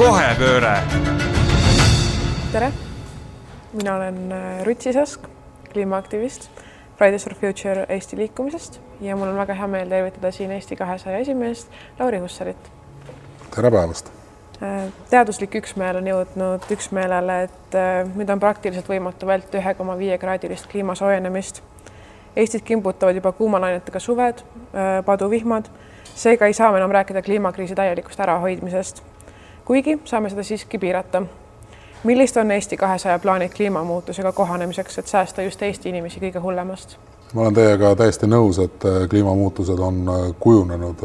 kohepööre. tere, mina olen äh, Ruth Sisask, kliimaaktivist Fridays for Future Eesti liikumisest ja mul on väga hea meel tervitada siin Eesti kahesaja esimeest Lauri Hussarit. tere päevast Äh, teaduslik üksmeel on jõudnud üksmeelele, et äh, nüüd on praktiliselt võimatu vältida ühe koma viie kraadilist kliima soojenemist. Eestit kimbutavad juba kuumalainetega suved, paduvihmad, seega ei saa me enam rääkida kliimakriisi täielikust ärahoidmisest. Kuigi saame seda siiski piirata. millised on Eesti kahesaja plaanid kliimamuutusega kohanemiseks, et säästa just Eesti inimesi kõige hullemast? ma olen teiega täiesti nõus, et kliimamuutused on kujunenud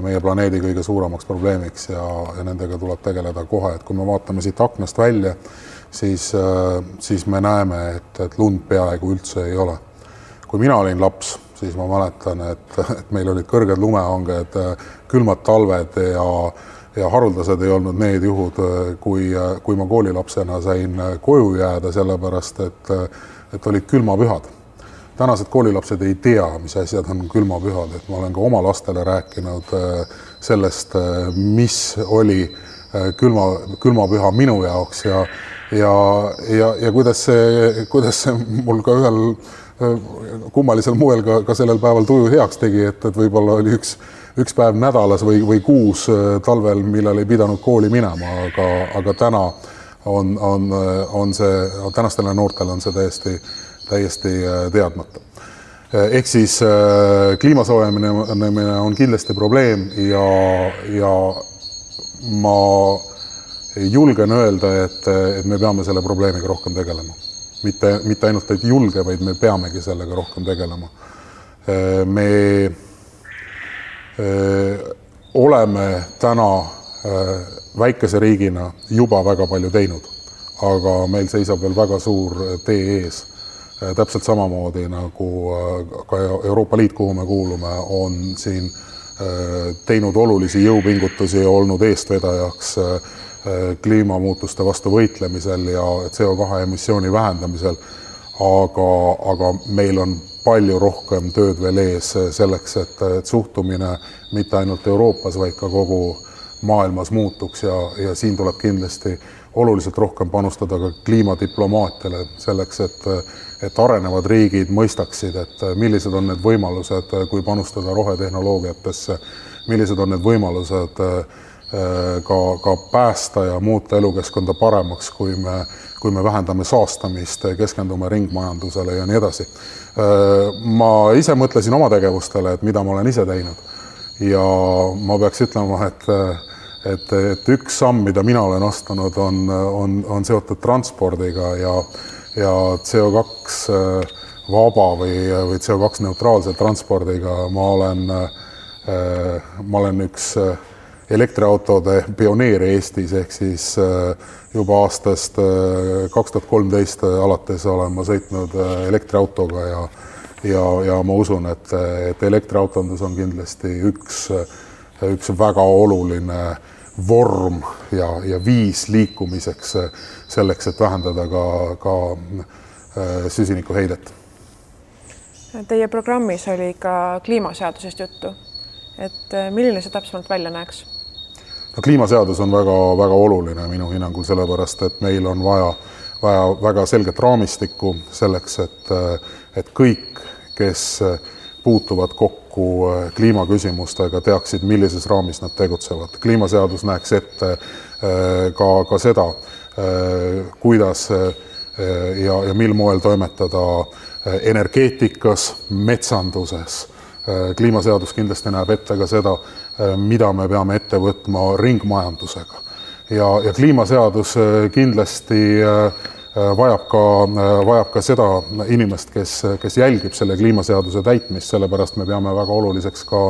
meie planeedi kõige suuremaks probleemiks ja, ja nendega tuleb tegeleda kohe, et kui me vaatame siit aknast välja, siis, siis me näeme, et, et lund peaaegu üldse ei ole. kui mina olin laps, siis ma mäletan, et, et meil olid kõrged lumehanged, külmad talved ja, ja haruldased ei olnud need juhud, kui, kui ma koolilapsena sain koju jääda, sellepärast et, et olid külmapühad. Tänased koolilapsed ei tea, mis asjad on külmapühad, et ma olen ka oma lastele rääkinud äh, sellest, äh, mis oli äh, külma, külmapüha minu jaoks ja ja, ja, ja kuidas see, kuidas see mul ka ühel kummalisel moel ka, ka sellel päeval tuju heaks tegi, et, et võib-olla oli üks, üks päev nädalas või, või kuus talvel, millal ei pidanud kooli minema, aga, aga täna on, on, on see, tänastele noortele on see täiesti täiesti äh, teadmata. Äh, ehk siis äh, kliima soojenemine on kindlasti probleem ja, ja ma julgen öelda, et, et me peame selle probleemiga rohkem tegelema. mitte, mitte ainult, et julge, vaid me peamegi sellega rohkem tegelema. me oleme täna väikese riigina juba väga palju teinud, aga meil seisab veel väga suur tee ees Äh, täpselt samamoodi nagu äh, ka Euroopa Liit, kuhu me kuulume, on siin äh, teinud olulisi jõupingutusi, olnud eestvedajaks kliimamuutuste vastu võitlemisel ja CO2 emissiooni vähendamisel. aga, aga meil on palju rohkem tööd veel ees selleks, et, et suhtumine mitte ainult Euroopas, vaid ka kogu maailmas muutuks ja, ja siin tuleb kindlasti oluliselt rohkem panustada ka kliimadiplomaatiale selleks, et et arenevad riigid mõistaksid, et millised on need võimalused, kui panustada rohetehnoloogiatesse, millised on need võimalused äh, ka, ka päästa ja muuta elukeskkonda paremaks, kui me, kui me vähendame saastamist, keskendume ringmajandusele ja nii edasi. ma ise mõtlesin oma tegevustele, et mida ma olen ise teinud ja ma peaks ütlema, et et, et üks samm, mida mina olen astunud, on, on, on seotud transpordiga ja ja CO2 äh, vaba või, või CO2 neutraalse transpordiga ma olen, äh, ma olen üks äh, elektriautode pioneer Eestis, ehk siis juba aastast kaks tuhat kolmteist alates olen ma sõitnud elektriautoga ja ja, ja ma usun, et, et elektriautondus on kindlasti üks, üks väga oluline vorm ja, ja viis liikumiseks selleks, et vähendada ka, ka äh, süsinikuheidet. Teie programmis oli ka kliimaseadusest juttu. et äh, milline see täpsemalt välja näeks? No kliimaseadus on väga-väga oluline minu hinnangul, sellepärast et meil on vaja, vaja väga selget raamistikku selleks, et, äh, et kõik, kes puutuvad kokku kliimaküsimustega, teaksid, millises raamis nad tegutsevad. kliimaseadus näeks ette ka, ka seda, Äh, kuidas äh, ja, ja mil moel toimetada äh, energeetikas, metsanduses. kliimaseadus kindlasti näeb ette ka seda, mida me peame ette võtma ringmajandusega. ja, ja kliimaseadus kindlasti vajab ka, vajab ka seda inimest, kes, kes jälgib selle kliimaseaduse täitmist, sellepärast me peame väga oluliseks ka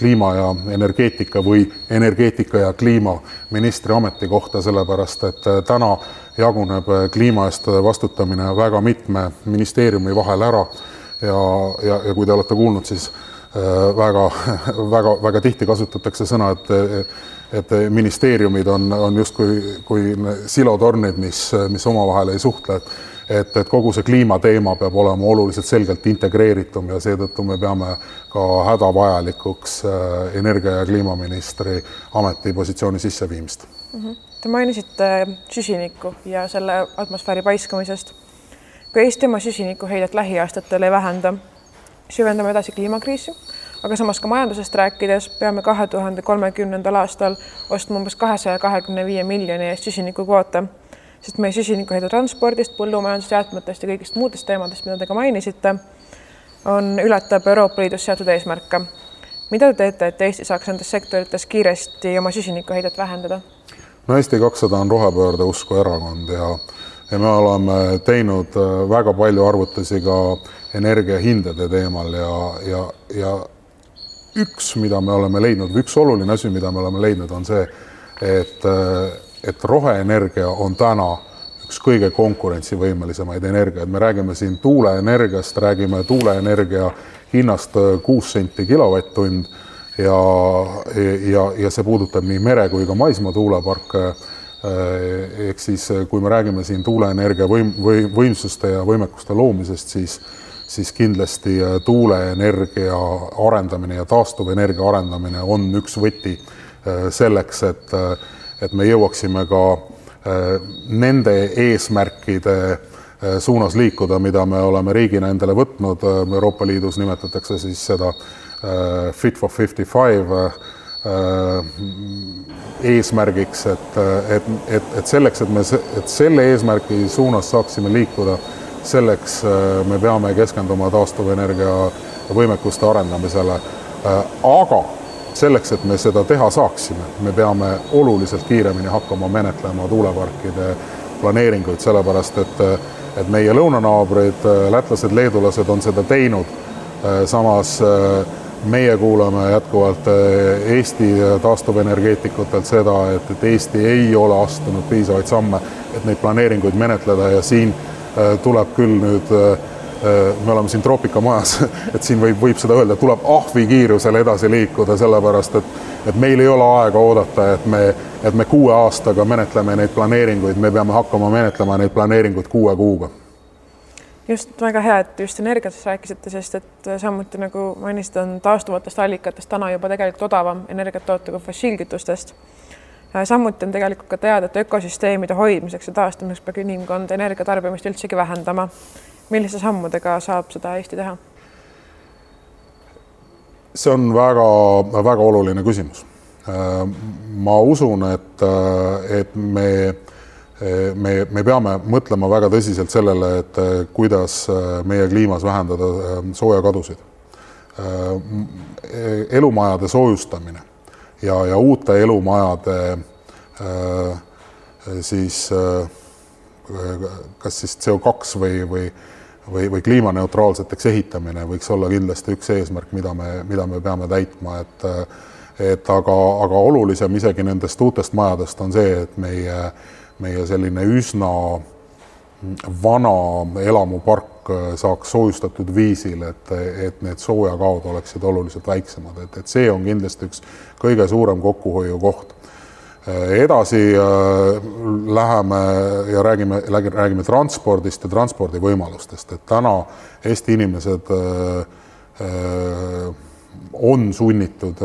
kliima ja energeetika või energeetika ja kliimaministri ametikohta, sellepärast et äh, täna jaguneb äh, kliima eest vastutamine väga mitme ministeeriumi vahel ära. ja, ja, ja kui te olete kuulnud, siis äh, tihti kasutatakse sõna, et et ministeeriumid on, on justkui kui silotornid, mis, mis omavahel ei suhtle, et et, et kogu see kliimateema peab olema oluliselt selgelt integreeritum ja seetõttu me peame ka hädavajalikuks äh, energia- ja kliimaministri ametipositsiooni sisseviimist mm. -hmm. Te mainisite süsinikku ja selle atmosfääri paiskamisest. kui Eesti oma süsinikuheidet lähiaastatel ei vähenda, süvendame edasi kliimakriisi, aga samas ka majandusest rääkides peame kahe tuhande kolmekümnendal aastal ostma umbes kahesaja kahekümne viie miljoni eest süsinikukvoote sest meie süsinikuheide transpordist, põllumajandusjäätmetest ja kõigist muudest teemadest, mida te ka mainisite, on, ületab Euroopa Liidus seatud eesmärke. mida te teete, et Eesti saaks nendes sektorites kiiresti oma süsinikuheidet vähendada? no Eesti kakssada on rohepöörde usku erakond ja, ja me oleme teinud äh, väga palju arvutusi ka energiahindade teemal ja, ja, ja üks, mida me oleme leidnud, üks oluline asi, mida me oleme leidnud, on see, et äh, et roheenergia on täna üks kõige konkurentsivõimelisemaid energiaid, me räägime siin tuuleenergiast, räägime tuuleenergia hinnast kuus senti kilovatt-tund ja, ja, ja see puudutab nii mere kui ka maismaa tuuleparke. Ehk siis, kui me räägime siin tuuleenergia võim, või võimsuste ja võimekuste loomisest, siis siis kindlasti tuuleenergia arendamine ja taastuvenergia arendamine on üks võti selleks, et et me jõuaksime ka äh, nende eesmärkide äh, suunas liikuda, mida me oleme riigina endale võtnud, äh, Euroopa Liidus nimetatakse siis seda Fit for 55 eesmärgiks, et, et, et, et selleks, et me, et selle eesmärgi suunas saaksime liikuda, selleks me peame keskenduma taastuvenergia võimekuste arendamisele. aga selleks, et me seda teha saaksime, me peame oluliselt kiiremini hakkama menetlema tuuleparkide planeeringuid, sellepärast et, et meie lõunanaabrid, lätlased, leedulased on seda teinud. samas meie kuulame jätkuvalt Eesti taastuvenergeetikutelt seda, et, et Eesti ei ole astunud piisavaid samme, et neid planeeringuid menetleda ja siin tuleb küll nüüd Äh, me oleme siin troopikamajas, et siin võib, võib seda öelda, tuleb ahvikiirusel edasi liikuda, sellepärast et, et meil ei ole aega oodata, et me, et me kuue aastaga menetleme neid planeeringuid, me peame hakkama menetlema neid planeeringuid kuue kuuga just väga hea, et just energiatest rääkisite, sest et samuti nagu mainisite, on taastuvatest allikatest täna juba tegelikult odavam energiat toota kui fossiilkütustest. Äh, samuti on tegelikult ka teada, et ökosüsteemide hoidmiseks ja taastamiseks peab inimkond energiatarbimist üldsegi vähendama milliste sammudega saab seda Eesti teha? see on väga-väga oluline küsimus. ma usun, et, et me, me, me peame mõtlema väga tõsiselt sellele, et kuidas meie kliimas vähendada soojakadusid. elumajade soojustamine ja, ja uute elumajade siis kas siis CO2 või, või või, või kliimaneutraalseteks ehitamine võiks olla kindlasti üks eesmärk, mida me, mida me peame täitma, et et aga, aga olulisem isegi nendest uutest majadest on see, et meie, meie selline üsna vana elamupark saaks soojustatud viisil, et, et need soojakaod oleksid oluliselt väiksemad, et, et see on kindlasti üks kõige suurem kokkuhoiukoht Äh, edasi äh, läheme ja räägime, räägime transpordist ja transpordivõimalustest, et täna Eesti inimesed äh, on sunnitud,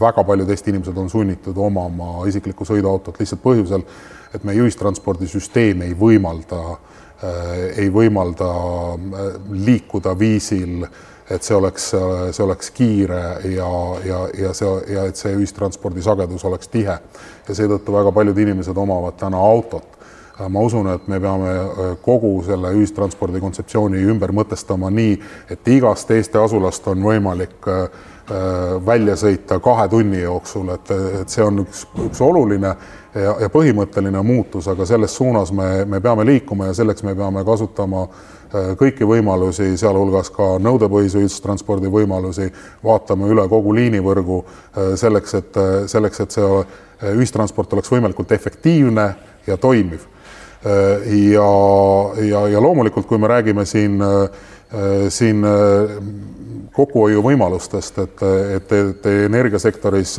väga paljud Eesti inimesed on sunnitud omama isiklikku sõiduautot lihtsalt põhjusel, et meie ühistranspordisüsteem ei võimalda, ei võimalda liikuda viisil et see oleks, see oleks kiire ja, ja, ja see ja et see ühistranspordi sagedus oleks tihe ja seetõttu väga paljud inimesed omavad täna autot. ma usun, et me peame äh, kogu selle ühistranspordi kontseptsiooni ümber mõtestama nii, et igast Eesti asulast on võimalik äh, äh, välja sõita kahe tunni jooksul, et, et see on üks, üks oluline ja, ja põhimõtteline muutus, aga selles suunas me, me peame liikuma ja selleks me peame kasutama äh, Äh, kõiki võimalusi, sealhulgas ka nõudepõhise ühistranspordi võimalusi, vaatame üle kogu liinivõrgu äh, selleks, et selleks, et see äh, ühistransport oleks võimalikult efektiivne ja toimiv. ja, ja, ja loomulikult, kui me räägime siin, siin kokkuhoiuvõimalustest, et, et, et energiasektoris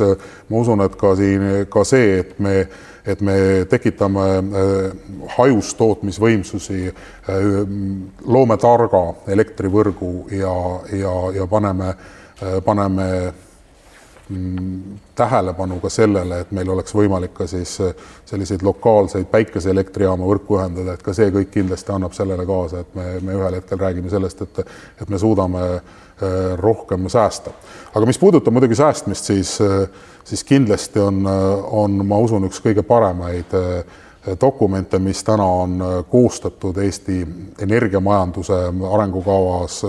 ma usun, et ka siin ka see, et me et me tekitame hajustootmisvõimsusi, loome targa elektrivõrgu ja, ja, ja paneme, paneme tähelepanu ka sellele, et meil oleks võimalik ka siis äh, selliseid lokaalseid päikeseelektrijaama võrku ühendada, et ka see kõik kindlasti annab sellele kaasa, et me, me ühel hetkel räägime sellest, et, et me suudame äh, rohkem säästa. aga mis puudutab muidugi säästmist, siis, äh, siis kindlasti on, on, ma usun, üks kõige paremaid dokumente, mis täna on koostatud Eesti energiamajanduse arengukavas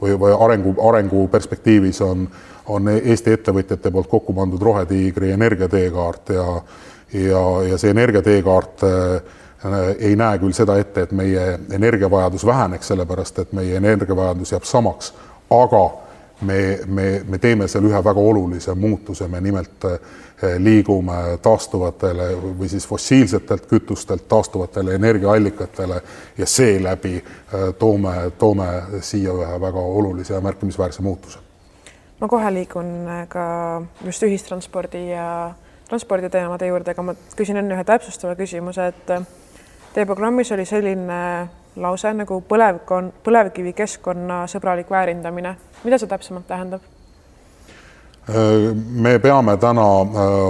või, või arengu, arenguperspektiivis on on Eesti ettevõtjate poolt kokku pandud Rohetiigri energiateekaart ja ja, ja see energiateekaart äh, ei näe küll seda ette, et meie energiavajadus väheneks, sellepärast et meie energiavajadus jääb samaks, aga me, me, me teeme seal ühe väga olulise muutuse, me nimelt äh, liigume taastuvatele või siis fossiilsetelt kütustelt taastuvatele energiaallikatele ja seeläbi äh, toome, toome siia ühe väga olulise ja märkimisväärse muutuse. Ma kohe liigun äh, ka just ühistranspordi ja transporditeemade juurde, aga ma küsin enne ühe täpsustava küsimuse, et teie programmis oli selline lause nagu põlevkon-, põlevkivi keskkonnasõbralik väärindamine. mida see täpsemalt tähendab? Äh, me peame täna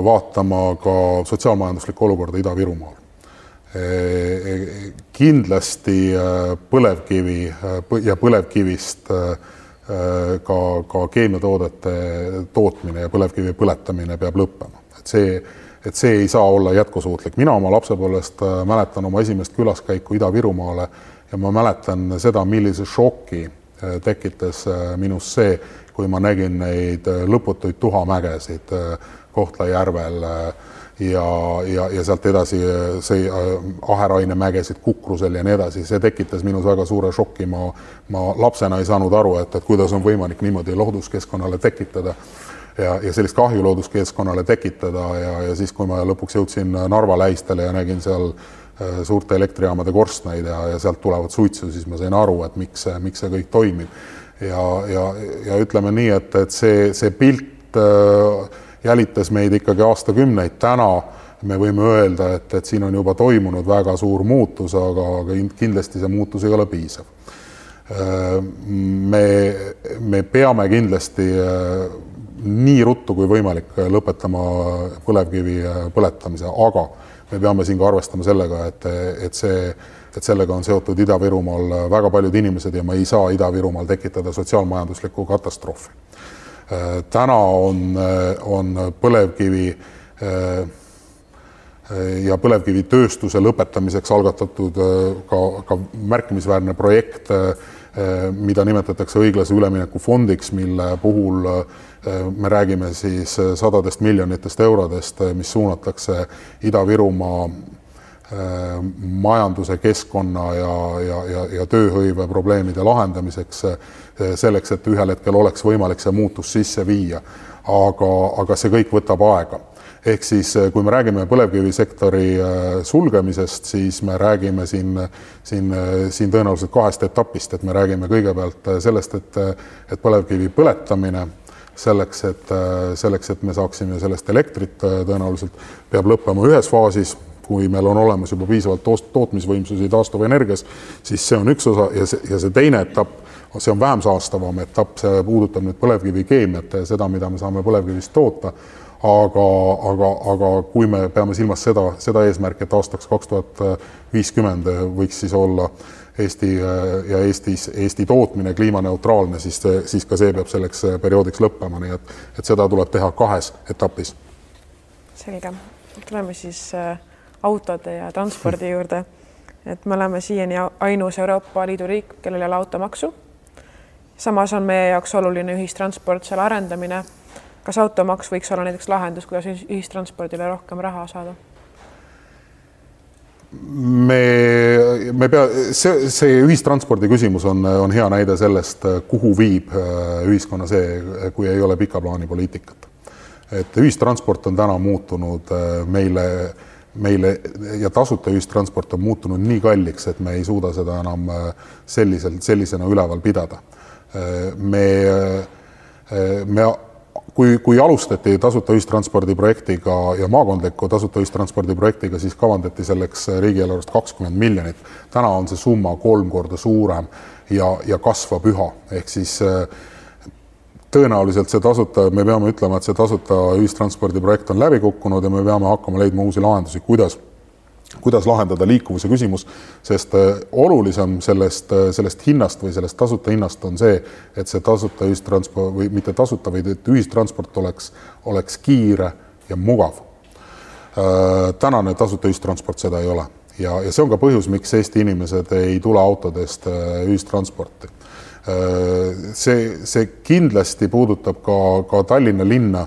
vaatama ka sotsiaalmajanduslikku olukorda Ida-Virumaal. kindlasti põlevkivi ja põlevkivist Äh, ka, ka keemiatoodete tootmine ja põlevkivi põletamine peab lõppema, et see, et see ei saa olla jätkusuutlik. mina oma lapsepõlvest äh, mäletan oma esimest külaskäiku Ida-Virumaale ja ma mäletan seda, millise šoki äh, tekitas minus see, kui ma nägin neid lõputuid tuhamägesid Kohtla-Järvel ja, ja, ja sealt edasi see äh, Aheraine mägesid Kukrusel ja nii edasi, see tekitas minus väga suure šoki, ma, ma lapsena ei saanud aru, et, et kuidas on võimalik niimoodi looduskeskkonnale tekitada ja, ja sellist kahju looduskeskkonnale tekitada. Ja, ja siis, kui ma lõpuks jõudsin Narva lähistele ja nägin seal äh, suurte elektrijaamade korstnaid ja, ja sealt tulevat suitsu, siis ma sain aru, et miks, miks see kõik toimib. ja, ja, ja ütleme nii, et, et see, see pilt äh, jälitas meid ikkagi aastakümneid. täna me võime öelda, et, et siin on juba toimunud väga suur muutus, aga, aga kindlasti see muutus ei ole piisav. me, me peame kindlasti nii ruttu kui võimalik lõpetama põlevkivi põletamise, aga me peame siin ka arvestama sellega, et, et see, et sellega on seotud Ida-Virumaal väga paljud inimesed ja me ei saa Ida-Virumaal tekitada sotsiaalmajanduslikku katastroofi. Täna on, on põlevkivi äh, ja põlevkivitööstuse lõpetamiseks algatatud äh, ka, ka märkimisväärne projekt, äh, mida nimetatakse õiglase ülemineku fondiks, mille puhul me räägime siis sadadest miljonitest eurodest, mis suunatakse Ida-Virumaa majanduse, keskkonna ja, ja, ja, ja tööhõive probleemide lahendamiseks selleks, et ühel hetkel oleks võimalik see muutus sisse viia. aga, aga see kõik võtab aega ehk siis kui me räägime põlevkivisektori sulgemisest, siis me räägime siin, siin, siin tõenäoliselt kahest etapist, et me räägime kõigepealt sellest, et, et põlevkivi põletamine selleks, et selleks, et me saaksime sellest elektrit tõenäoliselt, peab lõppema ühes faasis, kui meil on olemas juba piisavalt tootmisvõimsusi taastuvenergias, siis see on üks osa ja see, ja see teine etapp see on vähem saastavam etapp, see puudutab nüüd põlevkivikeemiat ja seda, mida me saame põlevkivist toota. aga, aga, aga kui me peame silmas seda, seda eesmärki, et aastaks kaks tuhat viiskümmend võiks siis olla Eesti ja Eestis, Eesti tootmine kliimaneutraalne, siis, siis ka see peab selleks perioodiks lõppema, nii et, et seda tuleb teha kahes etapis. selge, tuleme siis äh, autode ja transpordi juurde. et me oleme siiani ainus Euroopa Liidu riik, kellel ei ole automaksu samas on meie jaoks oluline ühistransport, selle arendamine. kas automaks võiks olla näiteks lahendus, kuidas ühistranspordile rohkem raha saada? Me, me pea, see, see ühistranspordi küsimus on, on hea näide sellest, kuhu viib äh, ühiskonna see, kui ei ole pika plaani poliitikat. et ühistransport on täna muutunud äh, meile, meile ja tasuta ühistransport on muutunud nii kalliks, et me ei suuda seda enam äh, selliselt, sellisena üleval pidada me, me kui, kui alustati tasuta ühistranspordi projektiga ja maakondliku tasuta ühistranspordi projektiga, siis kavandati selleks riigieelarvest kakskümmend miljonit. täna on see summa kolm korda suurem ja, ja kasvab üha, ehk siis tõenäoliselt see tasuta, me peame ütlema, et see tasuta ühistranspordi projekt on läbi kukkunud ja me peame hakkama leidma uusi lahendusi, kuidas kuidas lahendada liikuvuse küsimus, sest äh, olulisem sellest, äh, sellest hinnast või sellest tasuta hinnast on see, et see tasuta ühistransport või mitte tasuta, vaid et ühistransport oleks, oleks kiire ja mugav. Äh, tänane tasuta ühistransport seda ei ole ja, ja see on ka põhjus, miks Eesti inimesed ei tule autodest ühistransporti. see, see kindlasti puudutab ka, ka Tallinna linna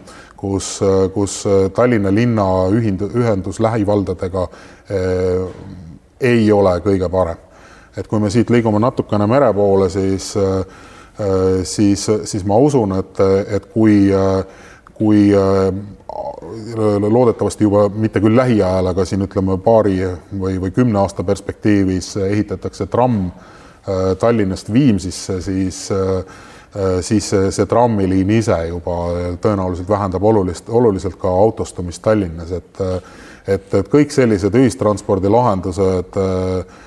kus, kus Tallinna linna ühind-, ühendus lähivaldadega ei ole kõige parem. et kui me siit liigume natukene mere poole, siis eh,, siis, siis ma usun, et, et kui, kui eh, loodetavasti juba mitte küll lähiajal, aga siin ütleme paari või, või kümne aasta perspektiivis ehitatakse tramm Tallinnast Viimsisse, siis äh, Äh, siis see trammiliin ise juba tõenäoliselt vähendab olulist, oluliselt ka autostumist Tallinnas, et et, et kõik sellised ühistranspordilahendused äh,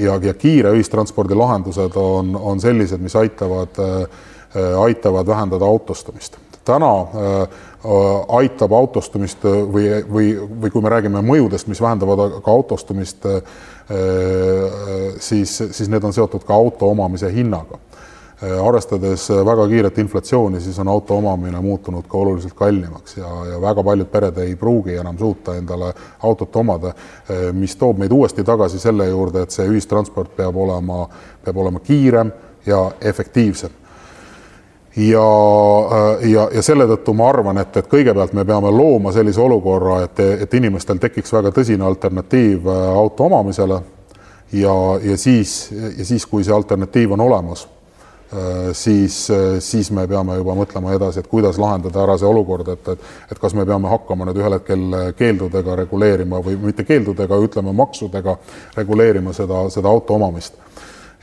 ja, ja kiire ühistranspordi lahendused on, on sellised, mis aitavad, äh, aitavad vähendada autostumist. täna aitab autostumist või, või, või kui me räägime mõjudest, mis vähendavad ka autostumist, siis, siis need on seotud ka auto omamise hinnaga Äh, arvestades äh, väga kiiret inflatsiooni, siis on auto omamine muutunud ka oluliselt kallimaks ja, ja väga paljud pered ei pruugi enam suuta endale autot omada, äh, mis toob meid uuesti tagasi selle juurde, et see ühistransport peab olema, peab olema kiirem ja efektiivsem. Ja, ja, ja selle tõttu ma arvan, et, et kõigepealt me peame looma sellise olukorra, et, et inimestel tekiks väga tõsine alternatiiv auto omamisele ja, ja siis, ja siis, kui see alternatiiv on olemas Äh, siis, äh, siis me peame juba mõtlema edasi, et kuidas lahendada ära see olukord, et, et, et kas me peame hakkama nüüd ühel hetkel keeldudega reguleerima või mitte keeldudega, ütleme maksudega reguleerima seda, seda auto omamist.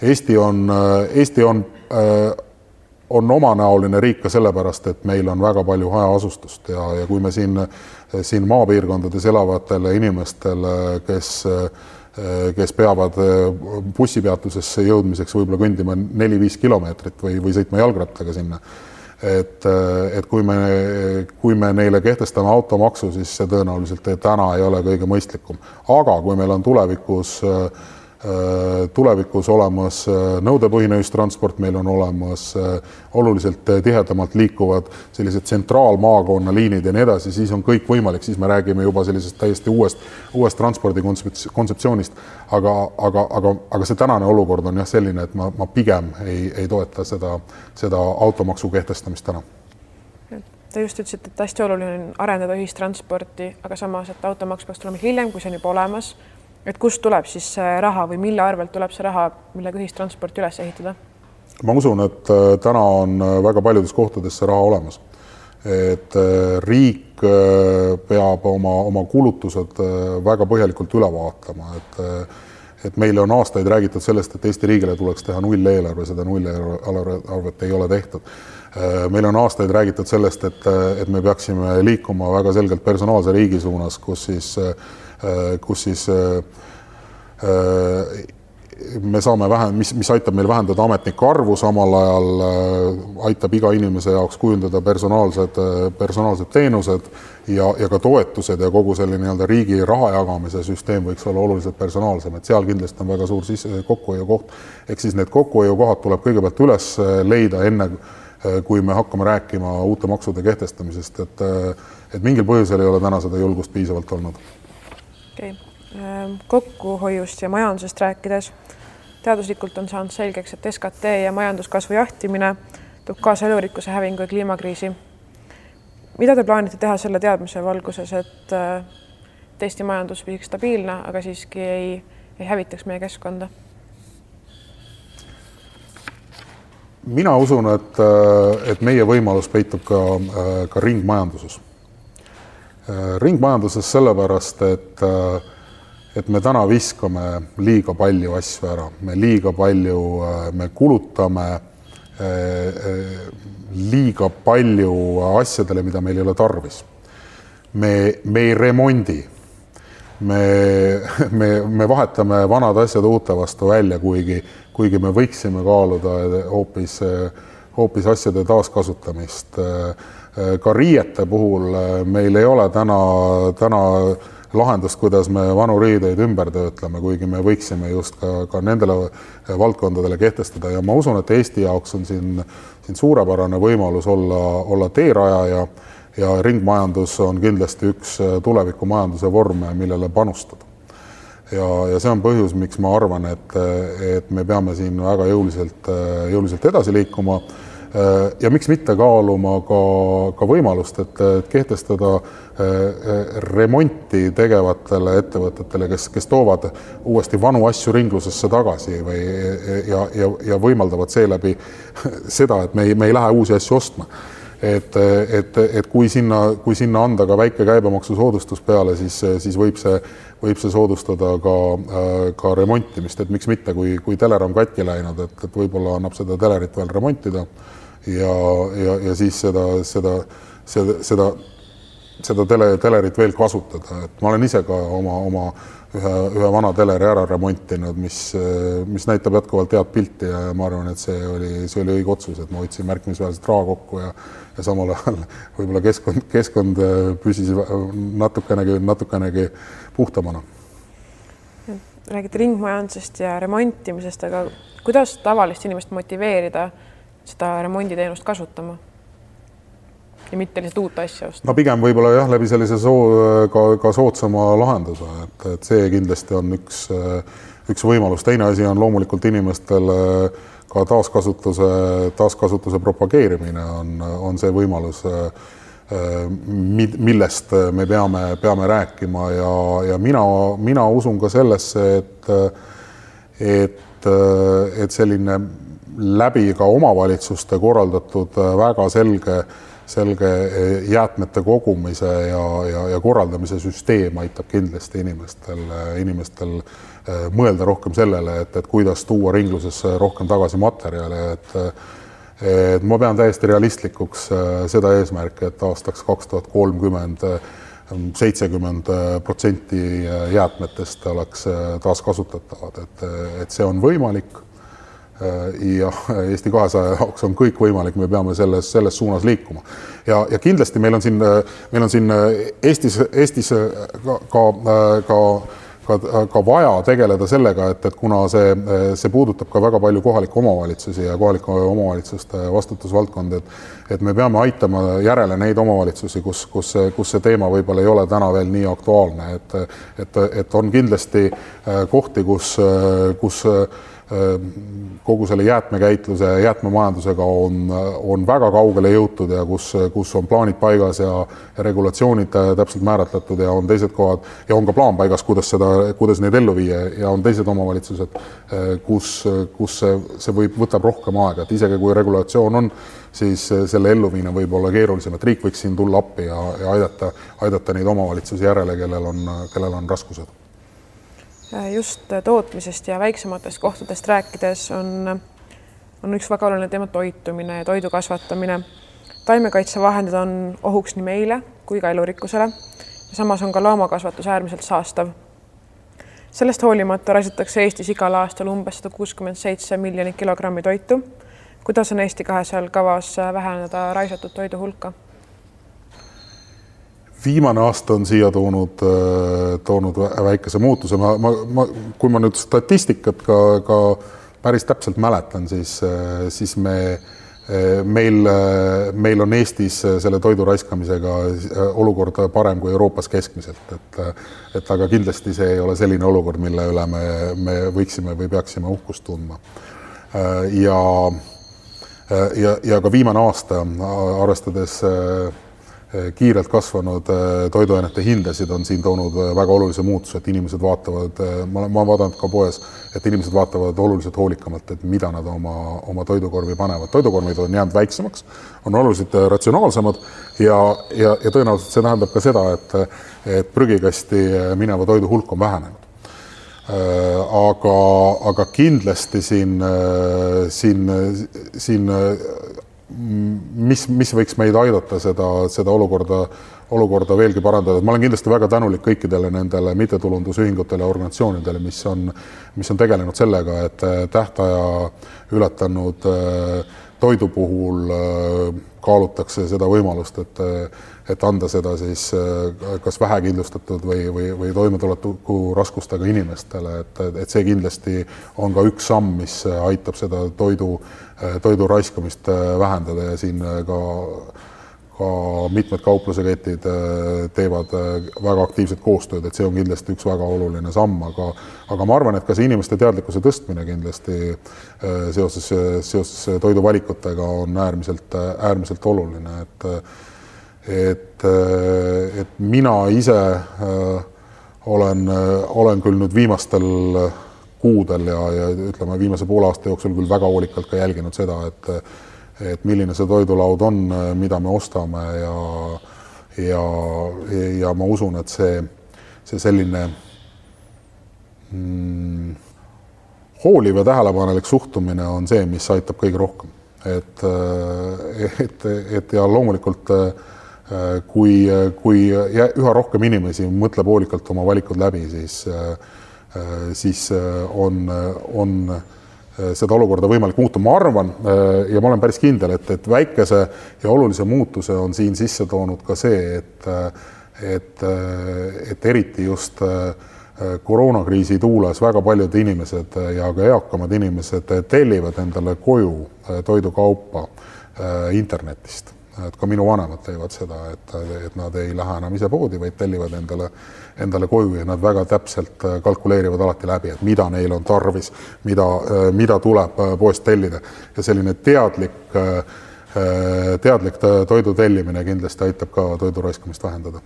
Eesti on, äh, Eesti on, on omanäoline riik ka sellepärast, et meil on väga palju hajaasustust ja, ja kui me siin, siin maapiirkondades elavatele inimestele, kes Äh, kes peavad äh, bussipeatusesse jõudmiseks võib-olla kõndima neli-viis kilomeetrit või, või sõitma jalgrattaga sinna. et, äh, et kui me, kui me neile kehtestame automaksu, siis see tõenäoliselt täna ei ole kõige mõistlikum, aga kui meil on tulevikus äh, Äh, tulevikus olemas äh, nõudepõhine ühistransport, meil on olemas äh, oluliselt tihedamalt liikuvad sellised tsentraalmaakonna liinid ja nii edasi, siis on kõik võimalik, siis me räägime juba sellisest täiesti uuest, uuest transpordi kontseptsioonist. aga, aga, aga, aga see tänane olukord on jah selline, et ma, ma pigem ei, ei toeta seda, seda automaksu kehtestamist täna Te just ütlesite, et hästi oluline on arendada ühistransporti, aga samas, et automaks peaks tulema hiljem, kui see on juba olemas et kust tuleb siis see raha või mille arvelt tuleb see raha, millega ühistransporti üles ehitada? ma usun, et äh, täna on äh, väga paljudes kohtades see raha olemas. et äh, riik peab oma, oma kulutused väga põhjalikult üle vaatama, et et meile on aastaid räägitud sellest, et Eesti riigile tuleks teha nulleelarve, seda nulleelarvet ei ole tehtud. meil on aastaid räägitud sellest, et, et me peaksime liikuma väga selgelt personaalse riigi suunas, kus siis Äh, kus siis äh, äh, me saame vähem, mis, mis aitab meil vähendada ametnike arvu, samal ajal aitab iga inimese jaoks kujundada personaalsed, personaalsed teenused ja, ja ka toetused ja kogu selline nii-öelda riigi raha jagamise süsteem võiks olla oluliselt personaalsem, et seal kindlasti on väga suur sisse, kokkuhoiukoht. ehk siis need kokkuhoiukohad tuleb kõigepealt üles leida, enne kui me hakkame rääkima uute maksude kehtestamisest, et et mingil põhjusel ei ole täna seda julgust piisavalt olnud okei okay., kokkuhoiust ja majandusest rääkides, teaduslikult on saanud selgeks, et SKT ja majanduskasvu jahtimine toob kaasa elurikkuse hävingu ja kliimakriisi. mida te plaanite teha selle teadmise valguses, et et Eesti majandus püsiks stabiilne, aga siiski ei, ei hävitaks meie keskkonda? mina usun, et, et meie võimalus peitub ka, ka ringmajanduses Äh, ringmajanduses sellepärast, et, äh, et me täna viskame liiga palju asju ära, me liiga palju, äh, me kulutame liiga palju asjadele, mida meil ei ole tarvis. me, me ei remondi. me, me, me vahetame vanad asjad uute vastu välja, kuigi, kuigi me võiksime kaaluda hoopis, hoopis asjade taaskasutamist. ka riiete puhul meil ei ole täna, täna lahendust, kuidas me vanu riideid ümber töötleme, kuigi me võiksime just ka, ka nendele valdkondadele kehtestada ja ma usun, et Eesti jaoks on siin, siin suurepärane võimalus olla, olla teerajaja ja ringmajandus on kindlasti üks tulevikumajanduse vorme, millele panustada. ja, ja see on põhjus, miks ma arvan, et, et me peame siin väga jõuliselt, jõuliselt edasi liikuma Äh, ja miks mitte kaaluma ka, ka võimalust, et kehtestada äh, remonti tegevatele ettevõtetele, kes, kes toovad uuesti vanu asju ringlusesse tagasi või ja, ja, ja võimaldavad seeläbi seda, et me ei, me ei lähe uusi asju ostma. Et, et, et kui sinna, kui sinna anda ka väike käibemaksusoodustus peale, siis, siis võib see, võib see soodustada ka, ka remontimist, et miks mitte, kui, kui teler on katki läinud, et, et võib-olla annab seda telerit veel remontida ja, ja, ja siis seda, seda, seda, seda, seda tele, telerit veel kasutada, et ma olen ise ka oma, oma ühe, ühe vana teleri ära remontinud, mis, mis näitab jätkuvalt head pilti ja ma arvan, et see oli, see oli õige otsus, et ma hoidsin märkimisväärselt raha kokku ja ja samal ajal võib-olla keskkond, keskkond püsis natukenegi, natukenegi puhtamana. räägite ringmajandusest ja remontimisest, aga kuidas tavalist inimest motiveerida seda remonditeenust kasutama ja mitte lihtsalt uut asja osta. no pigem võib-olla jah, läbi sellise soo ka, ka soodsama lahenduse, et, et see kindlasti on üks, üks võimalus, teine asi on loomulikult inimestel ka taaskasutuse, taaskasutuse propageerimine on, on see võimalus, millest me peame, peame rääkima ja, ja mina, mina usun ka sellesse, et, et, et selline läbi ka omavalitsuste korraldatud äh, väga selge, selge äh, jäätmete kogumise ja, ja, ja korraldamise süsteem aitab kindlasti inimestel, äh, inimestel mõelda rohkem sellele, et, et kuidas tuua ringlusesse rohkem tagasi materjale, et et ma pean täiesti realistlikuks seda eesmärki, et aastaks kaks tuhat kolmkümmend seitsekümmend protsenti jäätmetest oleks taaskasutatavad, et, et see on võimalik ja Eesti kahesaja jaoks on kõik võimalik, me peame selles, selles suunas liikuma. ja, ja kindlasti meil on siin, meil on siin Eestis, Eestis ka, ka, ka ka, ka vaja tegeleda sellega, et, et kuna see, see puudutab ka väga palju kohalikke omavalitsusi ja kohalike omavalitsuste vastutusvaldkondi, et et me peame aitama järele neid omavalitsusi, kus, kus, kus see teema võib-olla ei ole täna veel nii aktuaalne, et et, et on kindlasti kohti, kus, kus kogu selle jäätmekäitluse, jäätmemajandusega on, on väga kaugele jõutud ja kus, kus on plaanid paigas ja, regulatsioonid täpselt määratletud ja on teised kohad ja on ka plaan paigas, kuidas seda, kuidas neid ellu viia. Ja on teised omavalitsused, kus, kus see, see võib, võtab rohkem aega, et isegi kui regulatsioon on, siis selle elluviimine võib olla keerulisem, et riik võiks siin tulla appi ja, ja aidata, aidata neid omavalitsusi järele, kellel on, kellel on raskused just tootmisest ja väiksematest kohtadest rääkides on, on üks väga oluline teema toitumine ja toidu kasvatamine. taimekaitsevahendid on ohuks nii meile kui ka elurikkusele. samas on ka loomakasvatus äärmiselt saastav. sellest hoolimata raisatakse Eestis igal aastal umbes sada kuuskümmend seitse miljonit kilogrammi toitu. kuidas on Eesti kahesajal kavas vähendada raisatud toidu hulka? Viimane aasta on siia toonud, äh, toonud väikese muutuse, ma, ma, ma, kui ma nüüd statistikat ka, ka päris täpselt mäletan, siis, äh, siis me, äh, meil, meil on Eestis selle toidu raiskamisega olukord parem kui Euroopas keskmiselt, et, et aga kindlasti see ei ole selline olukord, mille üle me, me võiksime või peaksime uhkust tundma. ja, ja, ja ka viimane aasta, arvestades Eh, kiirelt kasvanud eh, toiduainete hindasid on siin toonud eh, väga olulise muutuse, et inimesed vaatavad, ma olen, ma olen vaadanud ka poes, et inimesed vaatavad oluliselt hoolikamalt, et mida nad oma, oma toidukorvi panevad. toidukorvid on jäänud väiksemaks, on oluliselt ratsionaalsemad ja, ja, ja tõenäoliselt see tähendab ka seda, et, et prügikasti mineva toidu hulk on vähenenud aga, aga kindlasti siin, siin, siin mis, mis võiks meid aidata seda, seda olukorda, olukorda veelgi parandada, et ma olen kindlasti väga tänulik kõikidele nendele mittetulundusühingutele organisatsioonidele, mis on, mis on tegelenud sellega, et tähtaja ületanud toidu puhul kaalutakse seda võimalust, et et anda seda siis äh, kas vähekindlustatud või, või, või toimetuleku raskustega inimestele, et, et see kindlasti on ka üks samm, mis aitab seda toidu, äh, toidu raiskamist äh, vähendada ja siin ka ka mitmed kaupluseketid teevad väga aktiivset koostööd, et see on kindlasti üks väga oluline samm, aga aga ma arvan, et ka see inimeste teadlikkuse tõstmine kindlasti seoses, seoses toiduvalikutega on äärmiselt, äärmiselt oluline, et et, äh, et mina ise äh, olen, äh, olen küll nüüd viimastel kuudel ja, ja ütleme, viimase poole aasta jooksul küll väga hoolikalt ka jälginud seda, et et milline see toidulaud on, mida me ostame ja ja, ja ma usun, et see, see selline mm, hooliv ja tähelepanelik suhtumine on see, mis aitab kõige rohkem. et, et, et ja loomulikult kui, kui üha rohkem inimesi mõtleb hoolikalt oma valikud läbi, siis, siis on, on seda olukorda võimalik muuta, ma arvan ja ma olen päris kindel, et, et väikese ja olulise muutuse on siin sisse toonud ka see, et, et, et eriti just koroonakriisi tuules väga paljud inimesed ja ka eakamad inimesed tellivad endale koju toidukaupa internetist et ka minu vanemad teevad seda, et, et nad ei lähe enam ise poodi, vaid tellivad endale, endale koju ja nad väga täpselt äh, kalkuleerivad alati läbi, et mida neil on tarvis, mida, äh, mida tuleb äh, poest tellida ja selline teadlik, teadlik toidu tellimine kindlasti aitab ka toidu raiskamist vähendada.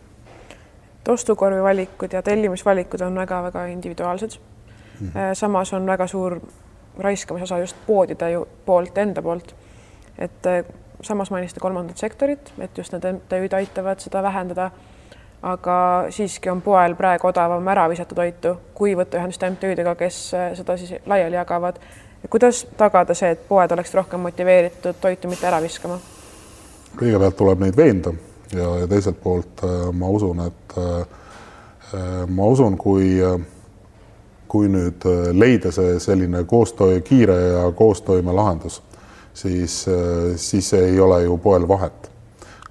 ostukorvi valikud ja tellimisvalikud on väga-väga individuaalsed mm. -hmm. samas on väga suur raiskamise osa just poodide poolt, enda poolt. et samas mainisite kolmandat sektorit, et just need MTÜ-d aitavad seda vähendada. aga siiski on poel praegu odavam ära visata toitu, kui võtta ühendust MTÜ-dega, kes äh, seda siis laiali jagavad. kuidas tagada see, et poed oleksid rohkem motiveeritud toitu mitte ära viskama? kõigepealt tuleb neid veenda ja, ja teiselt poolt äh, ma usun, et äh, ma usun, kui kui nüüd leida see selline koostöö, kiire ja koostoime lahendus siis, äh, siis ei ole ju poel vahet,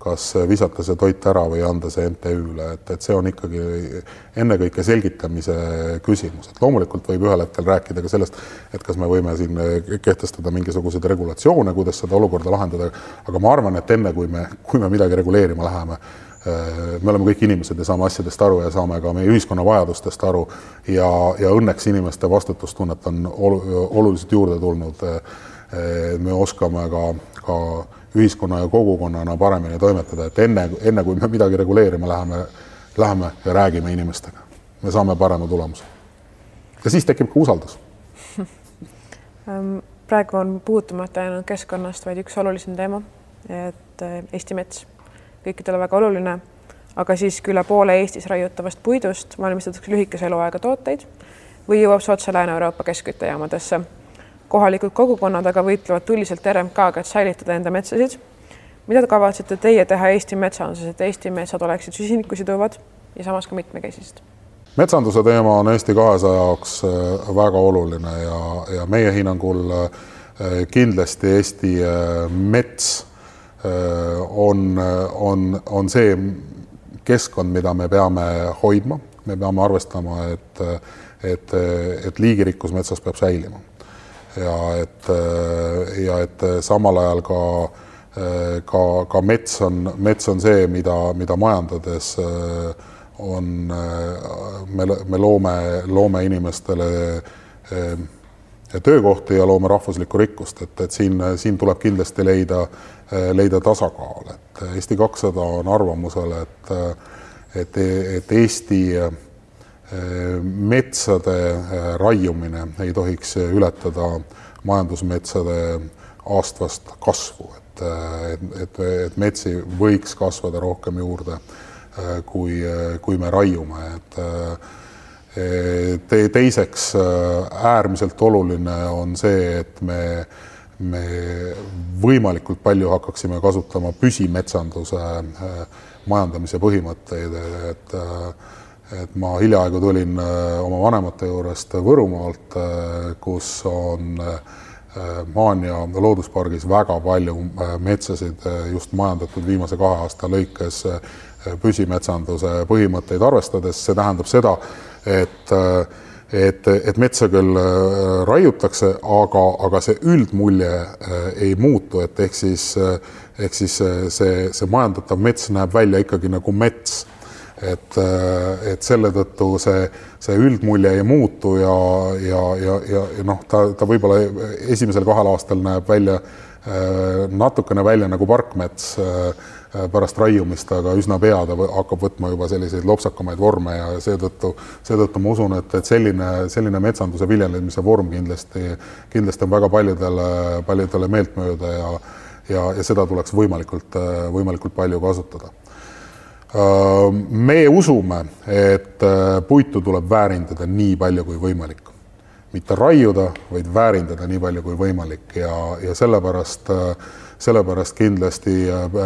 kas visata see toit ära või anda see MTÜ-le, et, et see on ikkagi ennekõike selgitamise küsimus, et loomulikult võib ühel hetkel rääkida ka sellest, et kas me võime siin kehtestada mingisuguseid regulatsioone, kuidas seda olukorda lahendada, aga ma arvan, et enne kui me, kui me midagi reguleerima läheme, äh, me oleme kõik inimesed ja saame asjadest aru ja saame ka meie ühiskonna vajadustest aru. Ja, ja õnneks inimeste vastutustunnet on oluliselt juurde tulnud äh, me oskame ka, ka ühiskonna ja kogukonnana paremini toimetada, et enne, enne kui me midagi reguleerima läheme, läheme ja räägime inimestega, me saame parema tulemuse. ja siis tekib ka usaldus. Ehm, praegu on puutumata ainult keskkonnast, vaid üks olulisem teema, et eh, Eesti mets, kõikidele väga oluline, aga siiski üle poole Eestis raiutavast puidust valmistatakse lühikese eluaega tooteid või jõuab see otse Lääne-Euroopa keskküttejaamadesse kohalikud kogukonnad aga võitlevad tuliselt RMK-ga, et säilitada enda metsasid. mida kavatsete teie teha Eesti metsanduses, et Eesti metsad oleksid süsinikku siduvad ja samas ka mitmekesised? metsanduse teema on Eesti kahesaja jaoks äh, väga oluline ja, ja meie hinnangul äh, kindlasti Eesti äh, mets on, on, on see keskkond, mida me peame hoidma, me peame arvestama, et, et, et liigirikkus metsas peab säilima ja et, äh, ja et samal ajal ka, äh, ka, ka mets on, mets on see, mida, mida majandades äh, on, me, me loome, loome inimestele töökohti ja loome rahvuslikku rikkust, et, et siin, siin tuleb kindlasti leida, leida tasakaal, et Eesti kakssada on arvamusel, et, et, et Eesti metsade äh, raiumine ei tohiks ületada majandusmetsade aastast kasvu, et, äh, et, et, et metsi võiks kasvada rohkem juurde, äh, kui, kui me raiume, et Te teiseks äärmiselt oluline on see, et me me võimalikult palju hakkaksime kasutama püsimetsanduse majandamise põhimõtteid, et et ma hiljaaegu tulin oma vanemate juurest Võrumaalt, kus on Maanja looduspargis väga palju metsasid just majandatud viimase kahe aasta lõikes püsimetsanduse põhimõtteid arvestades, see tähendab seda, et et, et metsa küll raiutakse, aga, aga see üldmulje ei muutu, et ehk siis, ehk siis see, see majandatav mets näeb välja ikkagi nagu mets. Et, et selle tõttu see, see üldmulje ei muutu ja, ja, ja, ja, ja noh, ta, ta võib-olla esimesel kahel aastal näeb välja natukene välja nagu parkmets Äh, pärast raiumist, aga üsna pea ta hakkab võtma juba selliseid lopsakamaid vorme ja seetõttu, seetõttu ma usun, et, et selline, selline metsanduse viljelemise vorm kindlasti, kindlasti on väga paljudele, paljudele meeltmööda ja, ja, ja seda tuleks võimalikult, võimalikult palju kasutada. Me usume, et äh, puitu tuleb väärindada nii palju kui võimalik mitte raiuda, vaid väärindada nii palju kui võimalik ja, ja sellepärast äh, sellepärast kindlasti äh,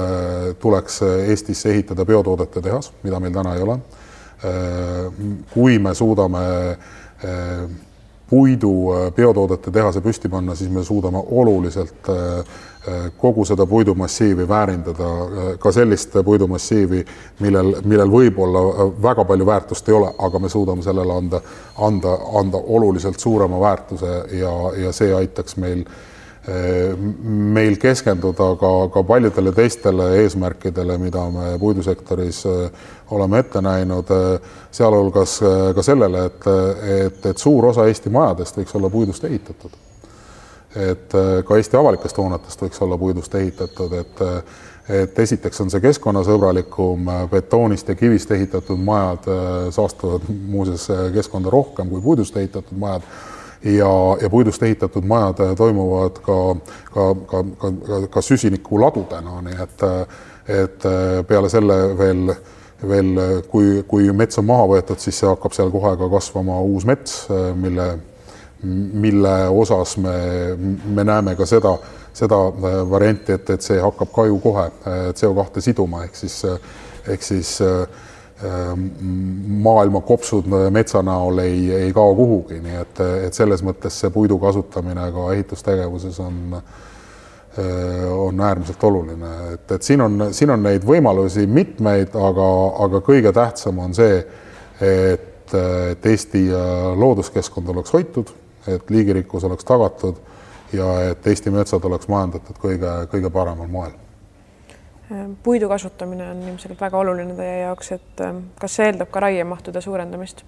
tuleks Eestisse ehitada biotoodete tehas, mida meil täna ei ole. Kui me suudame puidu biotoodete tehase püsti panna, siis me suudame oluliselt kogu seda puidumassiivi väärindada, ka sellist puidumassiivi, millel, millel võib-olla väga palju väärtust ei ole, aga me suudame sellele anda, anda, anda oluliselt suurema väärtuse ja, ja see aitaks meil äh, meil keskenduda ka, ka paljudele teistele eesmärkidele, mida me puidusektoris äh, oleme ette näinud, äh, sealhulgas äh, ka sellele, et, et, et suur osa Eesti majadest võiks olla puidust ehitatud. Et ka Eesti avalikest hoonetest võiks olla puidust ehitatud, et et esiteks on see keskkonnasõbralikum, betoonist ja kivist ehitatud majad saastuvad muuseas keskkonda rohkem kui puidust ehitatud majad. Ja, ja puidust ehitatud majad toimuvad ka, ka, ka, ka, ka, ka süsinikuladudena, nii et, et peale selle veel, veel kui, kui mets on maha võetud, siis hakkab seal kohe ka kasvama uus mets, mille, mille osas me, me näeme ka seda, seda varianti, et, et see hakkab ka ju kohe CO2 siduma, ehk siis, ehk siis äh, maailma kopsud metsa näol ei, ei kao kuhugi, nii et, et selles mõttes see puidu kasutamine ka ehitustegevuses on, on äärmiselt oluline, et, et siin on, siin on neid võimalusi mitmeid, aga, aga kõige tähtsam on see, et, et Eesti looduskeskkond oleks hoitud, et liigirikkus oleks tagatud ja et Eesti metsad oleks majandatud kõige, kõige paremal moel puidu kasutamine on ilmselt väga oluline teie jaoks, et ähm, kas see eeldab ka raiemahtude suurendamist?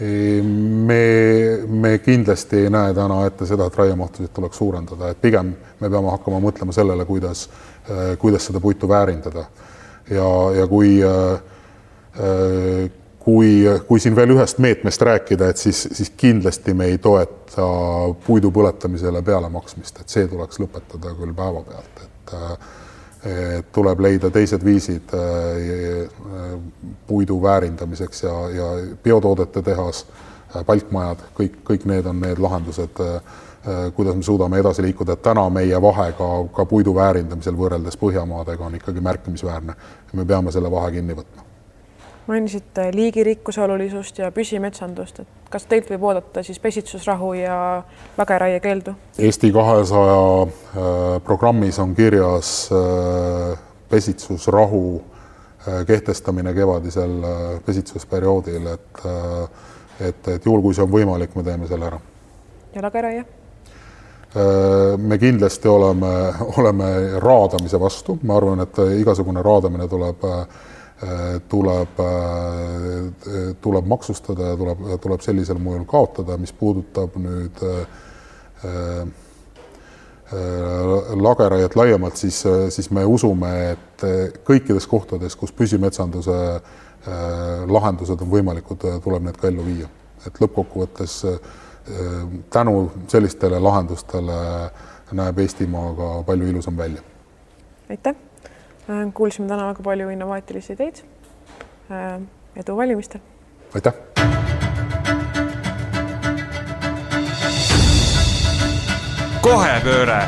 me, me kindlasti ei näe täna ette seda, et raiemahtusid tuleks suurendada, et pigem me peame hakkama mõtlema sellele, kuidas, äh, kuidas seda puitu väärindada. ja, ja kui, äh, äh, kui, kui siin veel ühest meetmest rääkida, et siis, siis kindlasti me ei toeta puidu põletamisele pealemaksmist, et see tuleks lõpetada küll päevapealt, et tuleb leida teised viisid puidu väärindamiseks ja, ja biotoodete tehas, palkmajad, kõik, kõik need on need lahendused, kuidas me suudame edasi liikuda, et täna meie vahe ka, ka puidu väärindamisel võrreldes Põhjamaadega on ikkagi märkimisväärne. me peame selle vahe kinni võtma mainisite liigirikkuse olulisust ja püsimetsandust, et kas teilt võib oodata siis pesitsusrahu ja lageraie keeldu? Eesti kahesaja äh, programmis on kirjas äh, pesitsusrahu äh, kehtestamine kevadisel pesitsusperioodil, et et, et juhul, kui see on võimalik, me teeme selle ära. ja lageraie? me kindlasti oleme, oleme raadamise vastu, ma arvan, et igasugune raadamine tuleb äh, tuleb, tuleb maksustada ja tuleb, tuleb sellisel moel kaotada, mis puudutab nüüd äh, lageraiet laiemalt, siis, siis me usume, et kõikides kohtades, kus püsimetsanduse äh, lahendused on võimalikud, tuleb need ka ellu viia. et lõppkokkuvõttes äh, tänu sellistele lahendustele näeb Eestimaa ka palju ilusam välja. aitäh Äh, Äh, kuulsime täna väga palju innovaatilisi ideid. Äh, edu valimistel. aitäh. rohepööre